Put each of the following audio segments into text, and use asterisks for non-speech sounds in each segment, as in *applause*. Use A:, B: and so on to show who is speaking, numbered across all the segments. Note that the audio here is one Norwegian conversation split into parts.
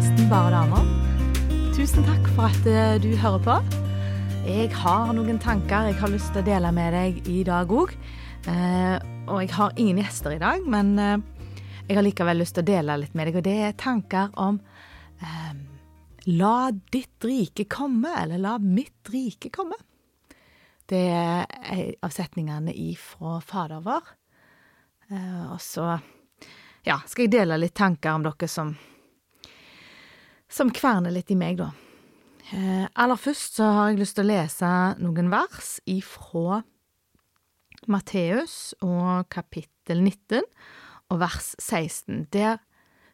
A: podkasten Bare damer. Tusen takk for at eh, du hører på. Jeg har noen tanker jeg har lyst til å dele med deg i dag òg. Eh, og jeg har ingen gjester i dag, men eh, jeg har likevel lyst til å dele litt med deg. Og det er tanker om La ditt rike komme, eller la mitt rike komme. Det er en av setningene ifra Fader vår. Og så ja, skal jeg dele litt tanker om dere som som kverner litt i meg, da. Eh, aller først så har jeg lyst til å lese noen vers ifra Matteus og kapittel 19 og vers 16. Der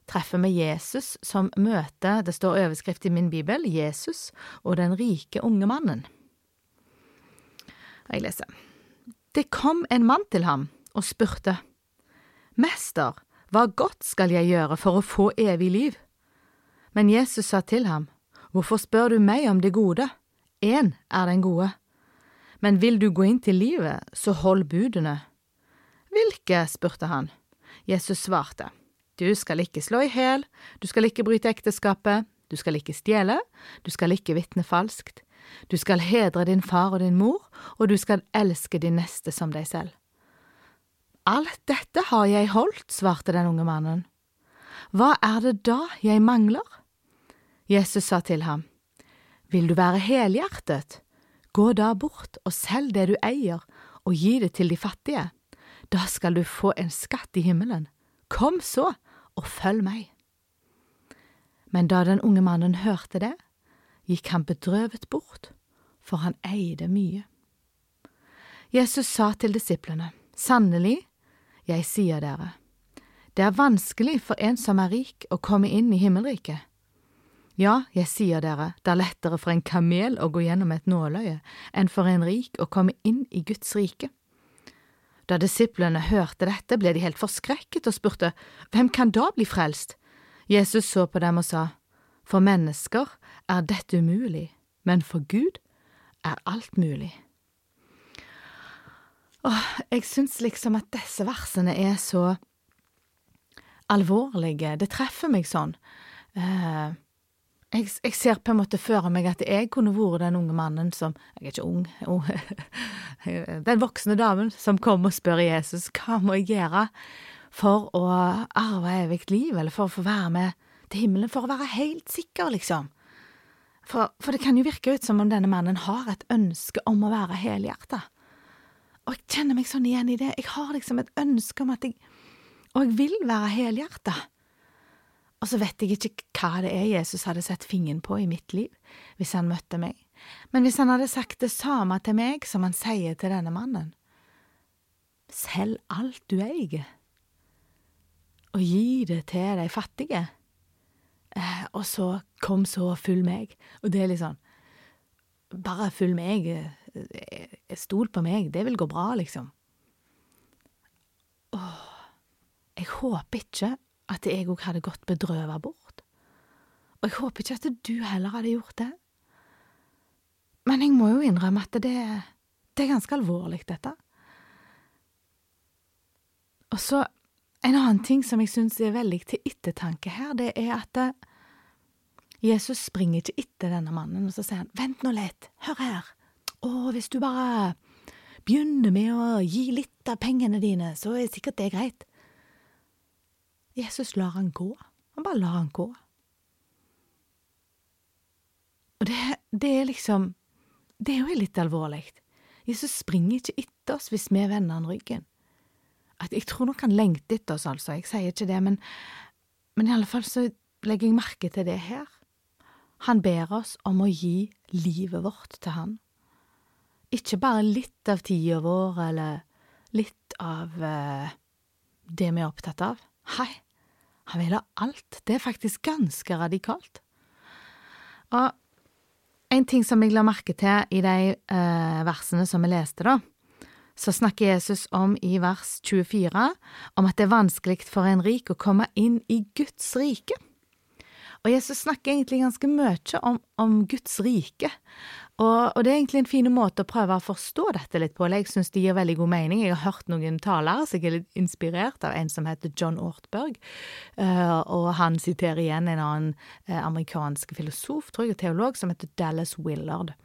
A: treffer vi Jesus som møter, det står overskrift i min bibel, Jesus og den rike unge mannen. Jeg leser. Det kom en mann til ham og spurte, Mester, hva godt skal jeg gjøre for å få evig liv? Men Jesus sa til ham, Hvorfor spør du meg om det gode? Én er den gode. Men vil du gå inn til livet, så hold budene. Hvilke? spurte han. Jesus svarte, Du skal ikke slå i hæl, du skal ikke bryte ekteskapet, du skal ikke stjele, du skal ikke vitne falskt, du skal hedre din far og din mor, og du skal elske din neste som deg selv. Alt dette har jeg holdt, svarte den unge mannen. Hva er det da jeg mangler? Jesus sa til ham, Vil du være helhjertet? Gå da bort og selg det du eier, og gi det til de fattige. Da skal du få en skatt i himmelen. Kom så, og følg meg. Men da den unge mannen hørte det, gikk han bedrøvet bort, for han eide mye. Jesus sa til disiplene, Sannelig, jeg sier dere, det er vanskelig for en som er rik å komme inn i himmelriket. Ja, jeg sier dere, det er lettere for en kamel å gå gjennom et nåløye enn for en rik å komme inn i Guds rike. Da disiplene hørte dette, ble de helt forskrekket og spurte Hvem kan da bli frelst? Jesus så på dem og sa, For mennesker er dette umulig, men for Gud er alt mulig. Åh, jeg syns liksom at disse versene er så alvorlige, det treffer meg sånn. Eh, jeg, jeg, ser på en måte for meg at jeg kunne vært den unge mannen som Jeg er ikke ung. *laughs* Den voksne damen som kommer og spør Jesus hva må jeg gjøre for å arve evig liv, eller for å få være med til himmelen, for å være helt sikker, liksom. For, for det kan jo virke ut som om denne mannen har et ønske om å være helhjerta. Og jeg kjenner meg sånn igjen i det. Jeg har liksom et ønske om at jeg Og jeg vil være helhjerta. Og så vet jeg ikke hva det er Jesus hadde sett fingeren på i mitt liv hvis han møtte meg, men hvis han hadde sagt det samme til meg som han sier til denne mannen, selg alt du eier, og gi det til de fattige, eh, og så kom så og følg meg, og det er litt sånn, bare følg meg, eh, stol på meg, det vil gå bra, liksom. Åh, jeg håper ikke at jeg òg hadde gått bedrøvet bort. Og jeg håper ikke at du heller hadde gjort det. Men jeg må jo innrømme at det, det er ganske alvorlig, dette. Og så en annen ting som jeg syns er veldig til ettertanke her, det er at eh, Jesus springer ikke etter denne mannen, og så sier han, vent nå litt, hør her, å, hvis du bare begynner med å gi litt av pengene dine, så er sikkert det greit. Jesus lar han gå. Han bare lar han gå. Og det, det er liksom Det er jo litt alvorlig. Jesus springer ikke etter oss hvis vi vender han ryggen. At jeg tror nok han lengter etter oss, altså, jeg sier ikke det, men, men i alle fall så legger jeg merke til det her. Han ber oss om å gi livet vårt til han. Ikke bare litt av tida vår, eller litt av uh, det vi er opptatt av. Hei, han vil ha alt. Det er faktisk ganske radikalt. Og en ting som jeg la merke til i de eh, versene som vi leste, da, så snakker Jesus om i vers 24 om at det er vanskelig for en rik å komme inn i Guds rike. Og Jesus snakker egentlig ganske mye om, om Guds rike, og, og, det er egentlig en fin måte å prøve å forstå dette litt på, jeg syns det gir veldig god mening. Jeg har hørt noen talere så jeg er litt inspirert av en som heter John Ortberg, uh, og han siterer igjen en annen uh, amerikansk filosof, tror jeg, og teolog, som heter Dallas Willard.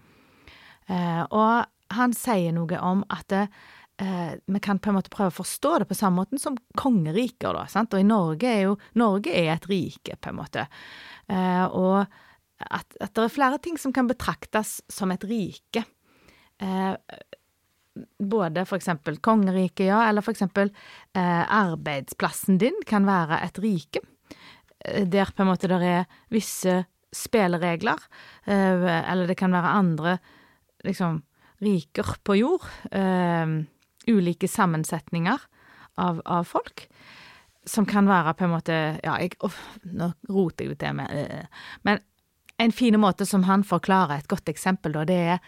A: Uh, og han sier noe om at vi kan på en måte prøve å forstå det på samme måte som kongeriker, da, sant, og i Norge er jo Norge er et rike, på en måte, og at, at, det er flere ting som kan betraktes som et rike. Eh, både eksempel kongeriket, ja, eller eksempel eh, arbeidsplassen din kan være et rike. Eh, der på en måte det er visse spilleregler, eh, eller det kan være andre liksom riker på jord. Eh, ulike sammensetninger av, av folk som kan være på en måte Ja, jeg, oh, nå roter jeg det til med øh. Men en fin måte som han forklarer et godt eksempel, da, det er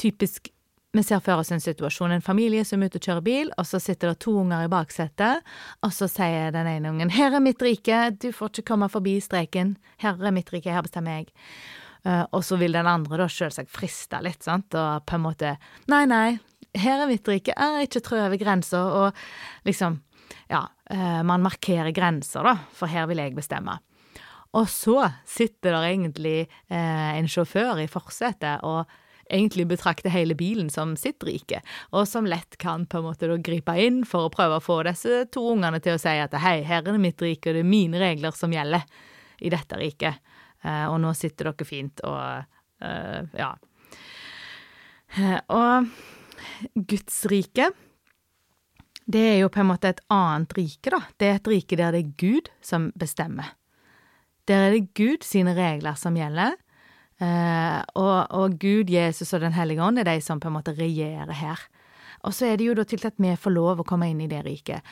A: typisk vi ser for oss en situasjon, en familie som er ute og kjører bil, og så sitter det to unger i baksetet, og så sier den ene ungen 'Her er mitt rike, du får ikke komme forbi streken, her er mitt rike, her bestemmer jeg'. Uh, og så vil den andre da selvsagt friste litt, sant, og på en måte 'Nei, nei, her er ikke trø over grensa', og liksom Ja, uh, man markerer grenser, da, for her vil jeg bestemme. Og så sitter der egentlig eh, en sjåfør i forsetet og egentlig betrakter hele bilen som sitt rike, og som lett kan på en måte da gripe inn for å prøve å få disse to ungene til å si at hei, her er det mitt rike, og det er mine regler som gjelder i dette riket, eh, og nå sitter dere fint og eh, ja. Eh, og Guds rike, det er jo på en måte et annet rike, da. Det er et rike der det er Gud som bestemmer. Der er det Gud sine regler som gjelder. Uh, og, og, Gud, Jesus og Den hellige ånd er de som på en måte regjerer her. Og så er det jo da til at vi får lov å komme inn i det riket.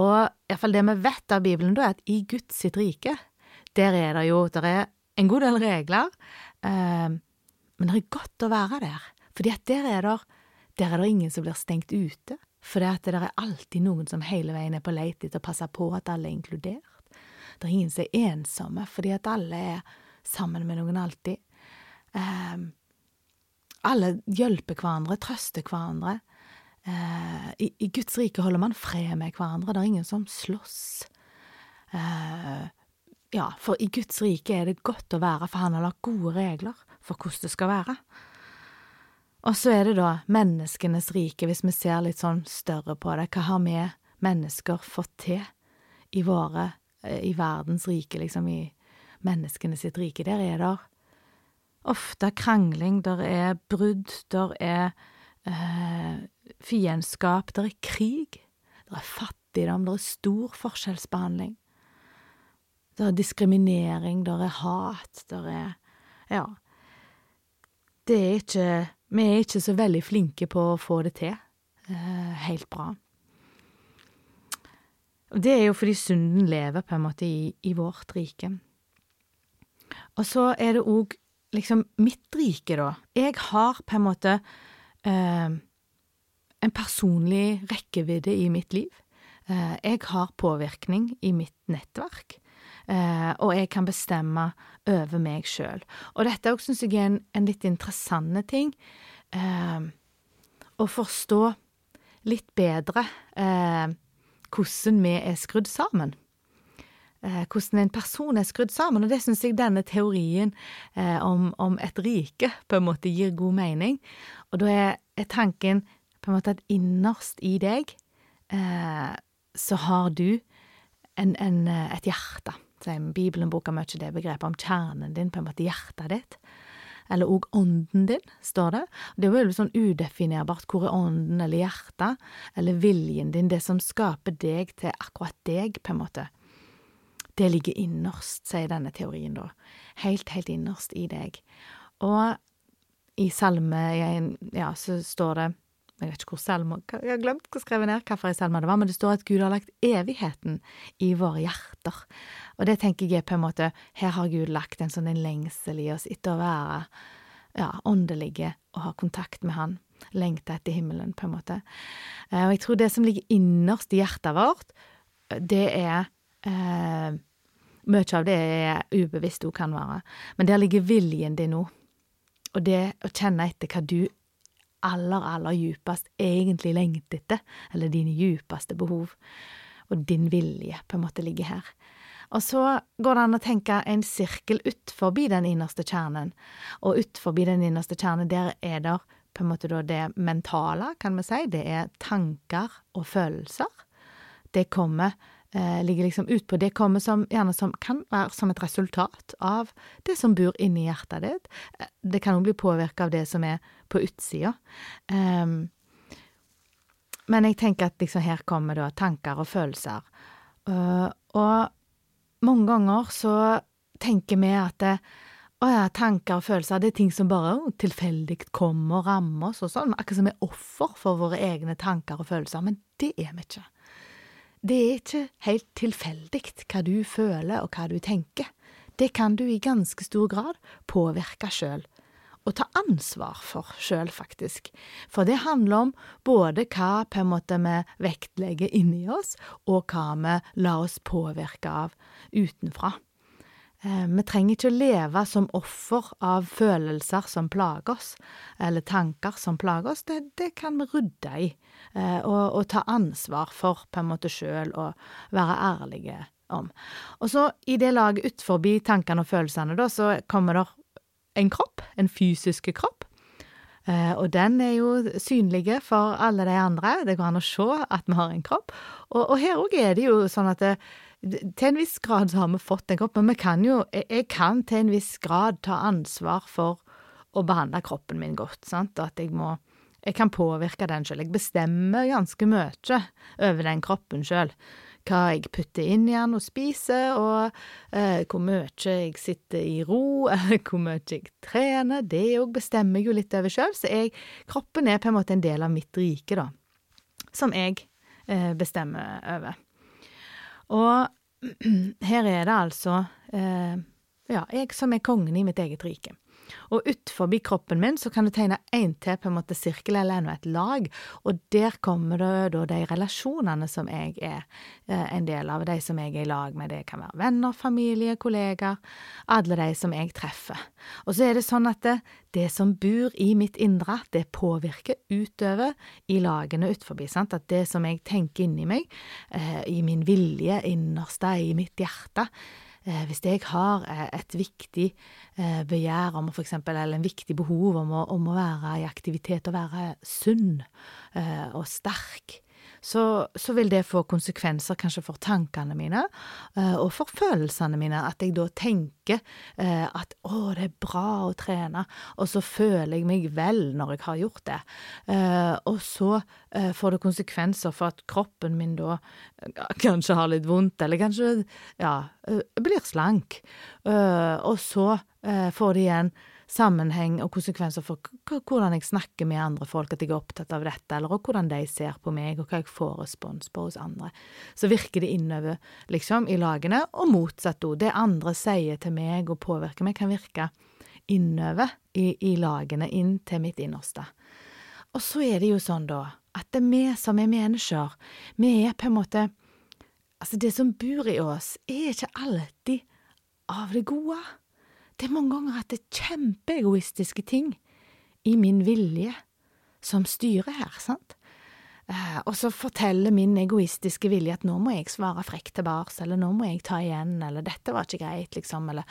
A: Og iallfall det vi vet av Bibelen, da, er at i Guds sitt rike, der er det jo der er en god del regler, uh, men det er godt å være der. Fordi at der er det, der er det ingen som blir stengt ute. For det er alltid noen som hele veien er på leit etter å passe på at alle er inkludert. Det er ingen som er ensomme, fordi at alle er sammen med noen alltid. Um, alle hjelper hverandre, trøster hverandre. Uh, i, i, Guds rike holder man fred med hverandre, det er ingen som slåss. Uh, ja, for i Guds rike er det godt å være, for han har lagt gode regler for hvordan det skal være. Og så er det da menneskenes rike, hvis vi ser litt sånn større på det. Hva har vi mennesker fått til i våre i verdens rike, liksom, i menneskene sitt rike, der er det ofte krangling, der er brudd, der er eh, fiendskap, der er krig, der er fattigdom, der er stor forskjellsbehandling. Der er diskriminering, der er hat, der er Ja. Det er ikke Vi er ikke så veldig flinke på å få det til eh, helt bra. Og det er jo fordi synden lever på en måte i, i vårt rike. Og så er det òg liksom mitt rike, da. Jeg har på en måte eh, en personlig rekkevidde i mitt liv. Eh, jeg har påvirkning i mitt nettverk. Eh, og jeg kan bestemme over meg sjøl. Og dette òg syns jeg er en, en, litt interessant ting. Eh, å forstå litt bedre. Eh, hvordan vi er skrudd sammen. Hvordan en person er skrudd sammen, og det syns jeg denne teorien om, om, et rike på en måte gir god mening. Og da er, er tanken på en måte at innerst i deg så har du en, en, eh, et hjerte. Bibelen bruker mye det begrepet om kjernen din, på en måte hjertet ditt eller òg ånden din, står det. Det er jo veldig sånn udefinerbart hvor er ånden eller hjertet, eller viljen din, det som skaper deg til akkurat deg, på en måte. Det ligger innerst, sier denne teorien da. Helt, helt innerst i deg. Og i salme, ja, så står det jeg vet ikke hvor Selma jeg har glemt å skrive ned hvilken Selma det var, men det står at Gud har lagt evigheten i våre hjerter. Og det tenker jeg på en måte Her har Gud lagt en sånn en lengsel i oss etter å være ja, åndelige og ha kontakt med Han. Lengte etter himmelen, på en måte. Eh, og jeg tror det som ligger innerst i hjertet vårt, det er eh, Mye av det er ubevisst òg kan være. Men der ligger viljen din òg. Og det å kjenne etter hva du aller, aller djupest egentlig lengter etter, eller dine djupeste behov, og din vilje på en måte ligger her. Og så går det an å tenke en sirkel ut forbi den innerste kjernen, og ut forbi den innerste kjernen, der er det på en måte det mentale, kan vi si, det er tanker og følelser. Det kommer ligger liksom utpå. Det kommer som, gjerne som, kan være som et resultat av det som bor inni hjertet ditt. Eh, det kan òg bli påvirka av det som er på utsida. Um, men jeg tenker at liksom her kommer da tanker og følelser. Uh, og mange ganger så tenker vi at det, å ja, tanker og følelser, det er ting som bare tilfeldig kommer og rammer oss og sånn. Akkurat som vi er offer for våre egne tanker og følelser. Men det er vi ikke. Det er ikke helt tilfeldig hva du føler og hva du tenker. Det kan du i ganske stor grad påvirke sjøl, og ta ansvar for sjøl, faktisk. For det handler om både hva på en måte vi vektlegger inni oss, og hva vi lar oss påvirke av utenfra. Eh, vi trenger ikke å leve som offer av følelser som plager oss, eller tanker som plager oss. Det, det kan vi rydde i, eh, og, og, ta ansvar for på en måte sjøl, og være ærlige om. Og så i det laget utenfor tankene og følelsene, da, så kommer det en kropp, en fysisk kropp. Eh, og den er jo synlig for alle de andre, det går an å se at vi har en kropp. Og, og her òg er det jo sånn at det, til en viss grad så har vi fått den kroppen, men vi kan jo Jeg kan til en viss grad ta ansvar for å behandle kroppen min godt, sant, og at jeg må Jeg kan påvirke den sjøl. Jeg bestemmer ganske mye over den kroppen sjøl. Hva jeg putter inn i den og spiser, og eh, hvor mye jeg sitter i ro, *laughs* hvor mye jeg trener. Det òg bestemmer jeg jo litt over sjøl, så jeg Kroppen er på en måte en del av mitt rike, da. Som jeg eh, bestemmer over. Og *clears throat* her er det altså eh, ja, jeg som er kongen i mitt eget rike. Og utenfor kroppen min så kan du tegne én til på en måte sirkel eller enda et lag, og der kommer det da de relasjonene som jeg er eh, en del av, de som jeg er i lag med. Det kan være venner, familie, kollegaer, alle de som jeg treffer. Og så er det sånn at det, det som bor i mitt indre, det påvirker utover i lagene utenfor. Sant? At det som jeg tenker inni meg, eh, i min vilje innerste, i mitt hjerte, hvis jeg har eh, et viktig eh, begjær om f.eks. eller en viktig behov om å, om å være i aktivitet og være sunn og sterk, så, så, vil det få konsekvenser kanskje for tankene mine uh, og for følelsene mine. At jeg da tenker uh, at å, det er bra å trene, og så føler jeg meg vel når jeg har gjort det. Uh, og så får det konsekvenser for at kroppen min da kanskje har litt vondt, eller kanskje ja, blir slank. og så får det igjen sammenheng og konsekvenser for hvordan jeg snakker med andre folk, at jeg er opptatt av dette, eller hvordan de ser på meg, og hva jeg får respons på hos andre. Så virker det innover, liksom, i lagene, og motsatt òg. Det andre sier til meg og påvirker meg, kan virke innover i, i lagene, inn til mitt innerste. Og så er det jo sånn, da, at det er vi som er mennesker, vi er på en måte Altså, det som bor i oss, er ikke alltid av det gode. Det er mange ganger at det er kjempeegoistiske ting i min vilje som styrer her, sant? Eh, og så forteller min egoistiske vilje at nå må jeg svare frekt tilbake, eller nå må jeg ta igjen, eller dette var ikke greit, liksom, eller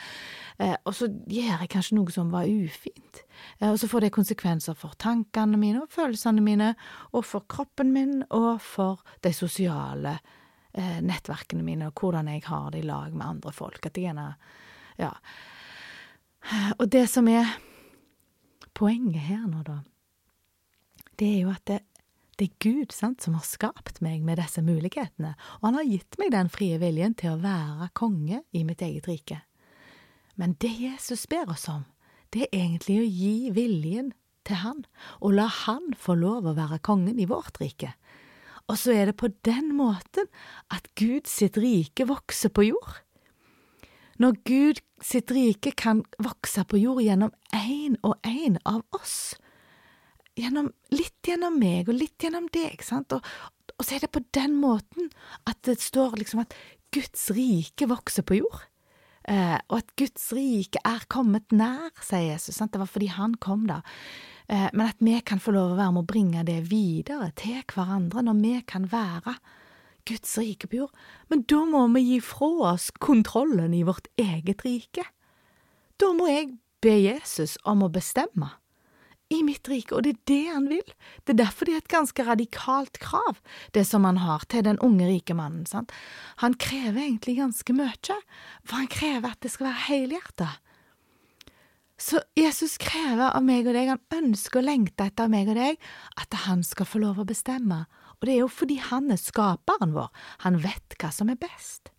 A: eh, Og så gjør jeg kanskje noe som var ufint, eh, og så får det konsekvenser for tankene mine og følelsene mine, og for kroppen min, og for de sosiale nettverkene mine, og hvordan jeg har det i lag med andre folk, at jeg gjerne Ja. Og det som er poenget her nå, da, det er jo at det, det er Gud sant, som har skapt meg med disse mulighetene, og han har gitt meg den frie viljen til å være konge i mitt eget rike. Men det Jesus ber oss om, det er egentlig å gi viljen til han, og la han få lov å være kongen i vårt rike. Og så er det på den måten at Gud sitt rike vokser på jord. Når Gud sitt rike kan vokse på jord gjennom én og én av oss, gjennom, litt gjennom meg og litt gjennom deg, sant, og, og så er det på den måten at det står liksom at Guds rike vokser på jord. eh, og at Guds rike er kommet nær, sier Jesus. Sant? Det var fordi han kom da. Eh, men at vi kan få lov å være med å bringe det videre til hverandre, når vi kan være Guds rike på jord. Men da må vi gi fra oss kontrollen i vårt eget rike. Da må jeg be Jesus om å bestemme i mitt rike, og det er det han vil. Det er derfor det er et ganske radikalt krav, det som han har til den unge rike mannen. Sant? Han krever egentlig ganske mye, for han krever at det skal være helhjertet. Så Jesus krever av meg og deg, han ønsker og lengter etter meg og deg, at han skal få lov å bestemme, og det er jo fordi han er skaperen vår, han vet hva som er best.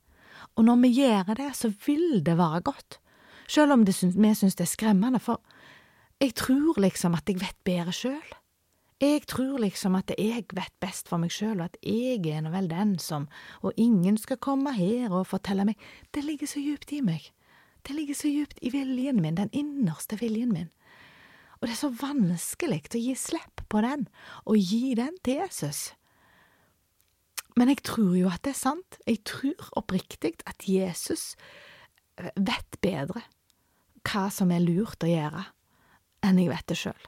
A: Og når vi gjør det, så vil det være godt, selv om syns, vi syns det er skremmende, for jeg tror liksom at jeg vet bedre sjøl. Jeg tror liksom at jeg vet best for meg sjøl, og at jeg er nå vel den som, og ingen skal komme her og fortelle meg, det ligger så djupt i meg, det ligger så djupt i viljen min, den innerste viljen min, og det er så vanskelig å gi slipp på den, og gi den til Jesus. Men jeg tror jo at det er sant, jeg tror oppriktig at Jesus vet bedre hva som er lurt å gjøre enn jeg vet det sjøl.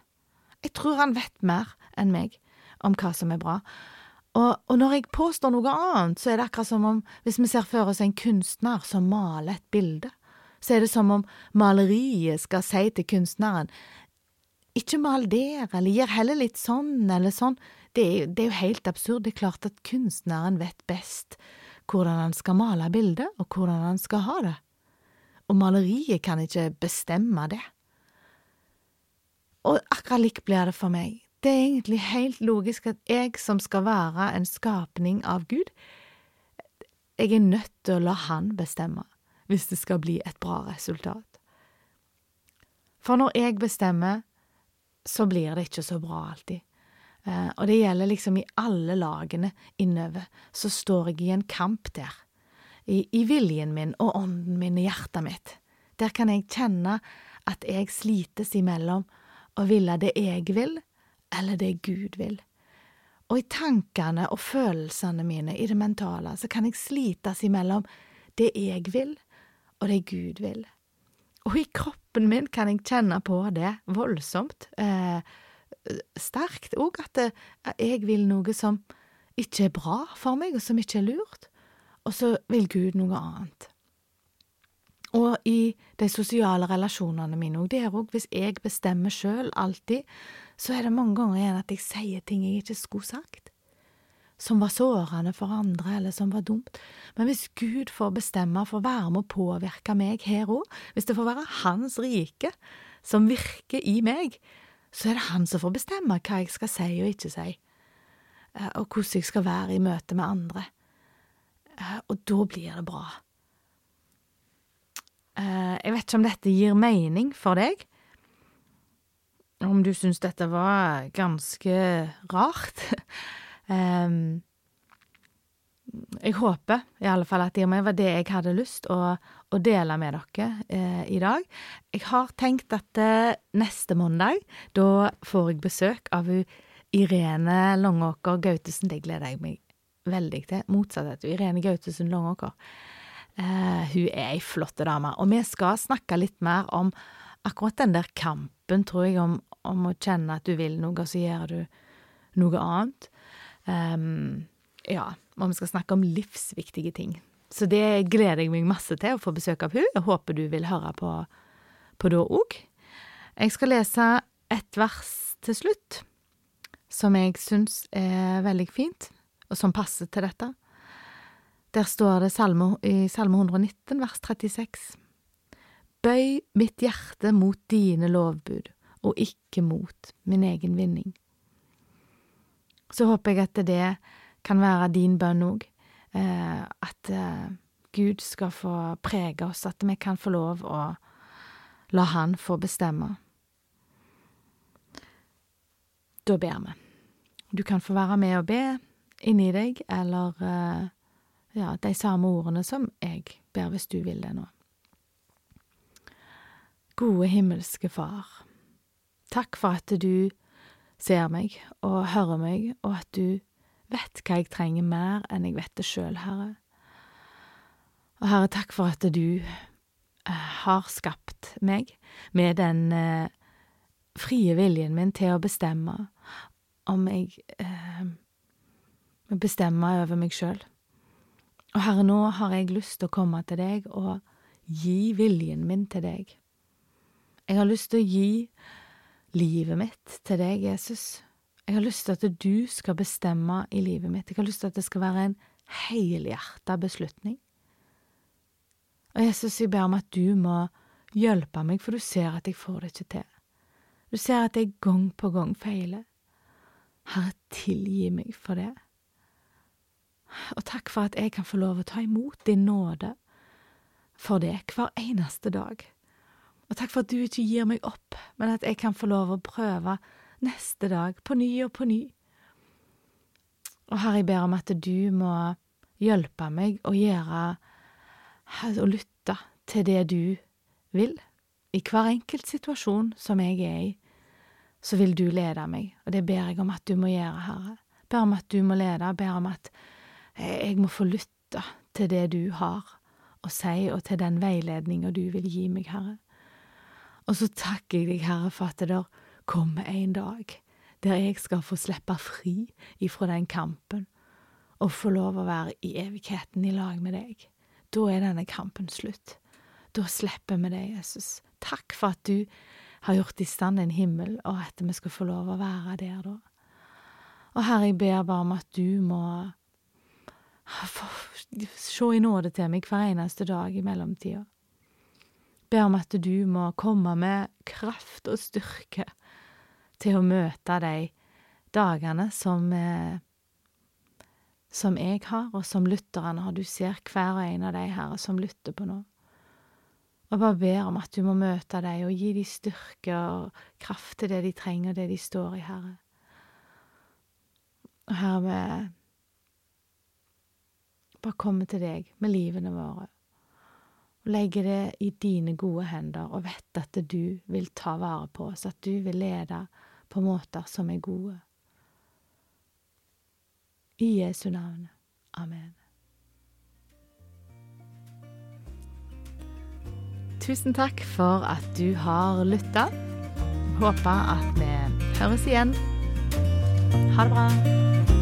A: Jeg tror han vet mer enn meg om hva som er bra. Og, og, når jeg påstår noe annet, så er det akkurat som om hvis vi ser for oss en kunstner som maler et bilde, så er det som om maleriet skal si til kunstneren ikke mal der, eller gjør heller litt sånn eller sånn. Det er, det er jo helt absurd. Det er klart at kunstneren vet best hvordan han skal male bildet, og hvordan han skal ha det. Og maleriet kan ikke bestemme det. Og akkurat lik blir det for meg. Det er egentlig helt logisk at jeg som skal være en skapning av Gud, jeg er nødt til å la Han bestemme hvis det skal bli et bra resultat. For når jeg bestemmer, så blir det ikke så bra alltid. Eh, og det gjelder liksom i alle lagene innover, så står jeg i en kamp der. I, I viljen min og ånden min i hjertet mitt. Der kan jeg kjenne at jeg slites imellom å ville det jeg vil, eller det Gud vil. Og i tankene og følelsene mine i det mentale så kan jeg slites imellom det jeg vil, og det Gud vil. Og i kroppen min kan jeg kjenne på det voldsomt, eh, sterkt òg, at jeg vil noe som ikke er bra for meg, og som ikke er lurt, og så vil Gud noe annet. Og i de sosiale relasjonene mine òg. Der òg, hvis jeg bestemmer sjøl alltid, så er det mange ganger igjen at jeg sier ting jeg ikke skulle sagt. Som var sårende for andre, eller som var dumt. Men hvis Gud får bestemme, får være med å påvirke meg her òg, hvis det får være Hans rike som virker i meg, så er det Han som får bestemme hva jeg skal si og ikke si, eh, og hvordan jeg skal være i møte med andre. Eh, og da blir det bra. Eh, jeg vet ikke om dette gir mening for deg, om du syns dette var ganske rart. *laughs* um, jeg håper i alle fall at det var det jeg hadde lyst å, å dele med dere eh, i dag. Jeg har tenkt at eh, neste mandag, da får jeg besøk av Irene Langåker Gautesen. Det gleder jeg meg veldig til. Motsatt av Irene Gautesen Langåker. Eh, hun er ei flott dame, og vi skal snakke litt mer om akkurat den der kampen, tror jeg, om, om å kjenne at du vil noe, så gjør du noe annet. Um, ja, og vi skal snakke om livsviktige ting. Så det gleder jeg meg masse til, å få besøk av hun. Jeg håper du vil høre på, på da òg. Jeg skal lese et vers til slutt, som jeg syns er veldig fint, og som passer til dette. Der står det salme, i Salme 119, vers 36. Bøy mitt hjerte mot dine lovbud, og ikke mot min egen vinning. Så håper jeg at det kan være din bønn òg, eh, at eh, Gud skal få prege oss, at vi kan få lov å la Han få bestemme. Da ber vi. Du kan få være med og be inni deg, eller eh, ja, de samme ordene som jeg ber hvis du vil det nå. Gode himmelske Far, takk for at du ser meg og hører meg, og at du vet hva jeg trenger mer enn jeg vet det sjøl, Herre. Og Herre, takk for at du har skapt meg med den eh, frie viljen min til å bestemme om jeg eh, bestemmer over meg sjøl. Og Herre, nå har jeg lyst til å komme til deg og gi viljen min til deg. Jeg har lyst til å gi livet mitt til deg, Jesus. Jeg har lyst til at du skal bestemme i livet mitt. Jeg har lyst til at det skal være en helhjerta beslutning. Og Jesus, jeg ber om at du må hjelpe meg, for du ser at jeg får det ikke til. Du ser at jeg gang på gang feiler. Herre, tilgi meg for det. Og takk for at jeg kan få lov å ta imot din nåde for det hver eneste dag. Og takk for at du ikke gir meg opp, men at jeg kan få lov å prøve neste dag, på ny og på ny. Og Herre, jeg ber om at du må hjelpe meg å gjøre å lytte til det du vil. I hver enkelt situasjon som jeg er i, så vil du lede meg, og det ber jeg om at du må gjøre, Herre. Ber om at du må lede, ber om at jeg må få lytte til det du har å si, og til den veiledninga du vil gi meg, Herre. Og så takker jeg deg, Herre, for at der kommer en dag der jeg skal få slippe fri ifra den kampen og få lov å være i evigheten i lag med deg. Da er denne kampen slutt. Da slipper vi det, Jesus. Takk for at du har gjort i stand en himmel, og at vi skal få lov å være der da. Og Herre, jeg ber bare om at du må se i nåde til meg hver eneste dag i mellomtida. Ber om at du må komme med kraft og styrke til å møte de dagene som eh, som jeg har, og som lytterne har. Du ser hver og en av de her som lytter på nå. Og bare ber om at du må møte dem og gi dem styrke og kraft til det de trenger, og det de står i, Herre. Og Herre, vi bare kommer til deg med livene våre og legger det i dine gode hender og vet at du vil ta vare på oss, at du vil lede på måter som er gode. I Jesu navn. Amen. Tusen takk for at du har lytta. Håper at vi høres igjen. Ha det bra.